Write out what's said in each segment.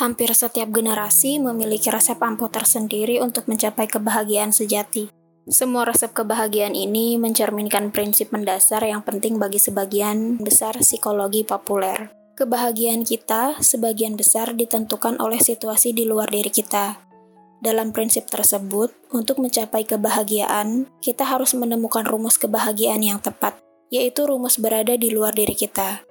Hampir setiap generasi memiliki resep ampuh tersendiri untuk mencapai kebahagiaan sejati. Semua resep kebahagiaan ini mencerminkan prinsip mendasar yang penting bagi sebagian besar psikologi populer. Kebahagiaan kita sebagian besar ditentukan oleh situasi di luar diri kita. Dalam prinsip tersebut, untuk mencapai kebahagiaan, kita harus menemukan rumus kebahagiaan yang tepat, yaitu rumus berada di luar diri kita.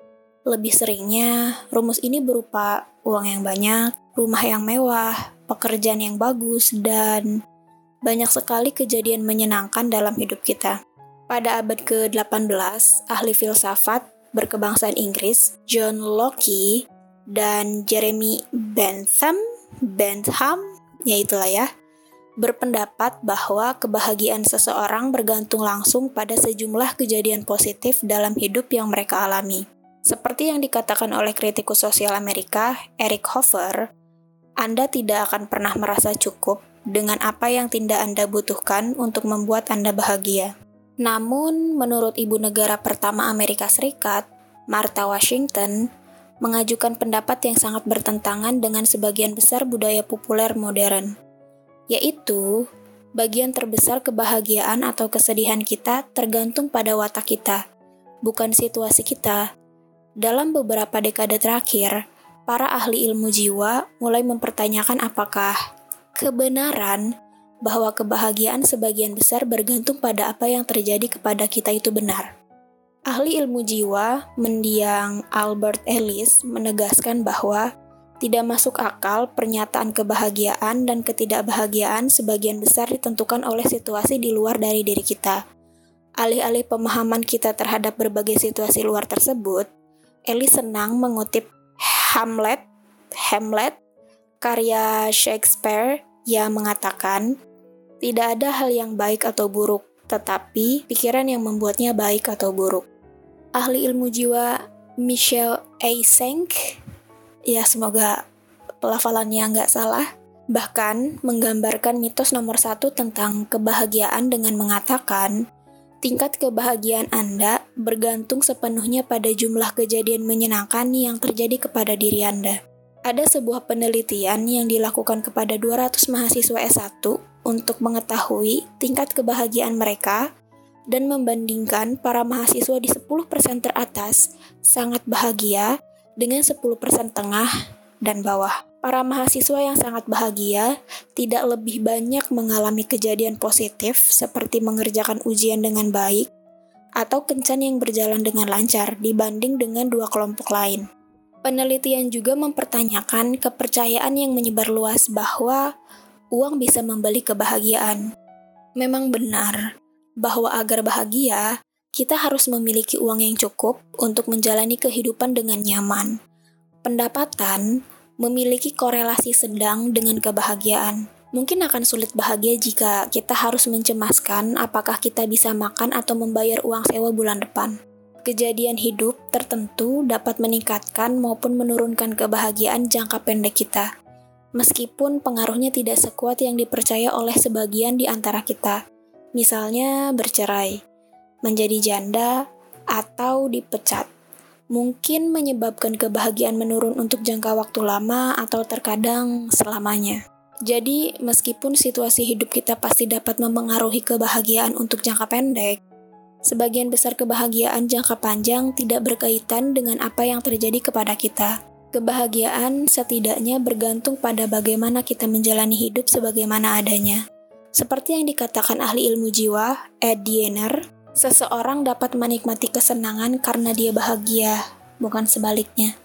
Lebih seringnya, rumus ini berupa uang yang banyak, rumah yang mewah, pekerjaan yang bagus, dan banyak sekali kejadian menyenangkan dalam hidup kita. Pada abad ke-18, ahli filsafat berkebangsaan Inggris, John Locke, dan Jeremy Bentham, Bentham, ya itulah ya, berpendapat bahwa kebahagiaan seseorang bergantung langsung pada sejumlah kejadian positif dalam hidup yang mereka alami. Seperti yang dikatakan oleh kritikus sosial Amerika, Eric Hoffer, Anda tidak akan pernah merasa cukup dengan apa yang tidak Anda butuhkan untuk membuat Anda bahagia. Namun, menurut ibu negara pertama Amerika Serikat, Martha Washington, mengajukan pendapat yang sangat bertentangan dengan sebagian besar budaya populer modern, yaitu bagian terbesar kebahagiaan atau kesedihan kita tergantung pada watak kita, bukan situasi kita. Dalam beberapa dekade terakhir, para ahli ilmu jiwa mulai mempertanyakan apakah kebenaran bahwa kebahagiaan sebagian besar bergantung pada apa yang terjadi kepada kita itu benar. Ahli ilmu jiwa, mendiang Albert Ellis, menegaskan bahwa tidak masuk akal pernyataan kebahagiaan dan ketidakbahagiaan sebagian besar ditentukan oleh situasi di luar dari diri kita. Alih-alih pemahaman kita terhadap berbagai situasi luar tersebut, Eli senang mengutip Hamlet, Hamlet, karya Shakespeare yang mengatakan, tidak ada hal yang baik atau buruk, tetapi pikiran yang membuatnya baik atau buruk. Ahli ilmu jiwa Michelle A. Senk, ya semoga pelafalannya nggak salah, bahkan menggambarkan mitos nomor satu tentang kebahagiaan dengan mengatakan, Tingkat kebahagiaan Anda bergantung sepenuhnya pada jumlah kejadian menyenangkan yang terjadi kepada diri Anda. Ada sebuah penelitian yang dilakukan kepada 200 mahasiswa S1 untuk mengetahui tingkat kebahagiaan mereka dan membandingkan para mahasiswa di 10% teratas sangat bahagia dengan 10% tengah dan bawah. Para mahasiswa yang sangat bahagia tidak lebih banyak mengalami kejadian positif seperti mengerjakan ujian dengan baik atau kencan yang berjalan dengan lancar dibanding dengan dua kelompok lain. Penelitian juga mempertanyakan kepercayaan yang menyebar luas bahwa uang bisa membeli kebahagiaan. Memang benar bahwa agar bahagia, kita harus memiliki uang yang cukup untuk menjalani kehidupan dengan nyaman. Pendapatan memiliki korelasi sedang dengan kebahagiaan. Mungkin akan sulit bahagia jika kita harus mencemaskan apakah kita bisa makan atau membayar uang sewa bulan depan. Kejadian hidup tertentu dapat meningkatkan maupun menurunkan kebahagiaan jangka pendek kita, meskipun pengaruhnya tidak sekuat yang dipercaya oleh sebagian di antara kita. Misalnya bercerai, menjadi janda, atau dipecat mungkin menyebabkan kebahagiaan menurun untuk jangka waktu lama atau terkadang selamanya. Jadi, meskipun situasi hidup kita pasti dapat mempengaruhi kebahagiaan untuk jangka pendek, sebagian besar kebahagiaan jangka panjang tidak berkaitan dengan apa yang terjadi kepada kita. Kebahagiaan setidaknya bergantung pada bagaimana kita menjalani hidup sebagaimana adanya. Seperti yang dikatakan ahli ilmu jiwa, Ed Diener, Seseorang dapat menikmati kesenangan karena dia bahagia, bukan sebaliknya.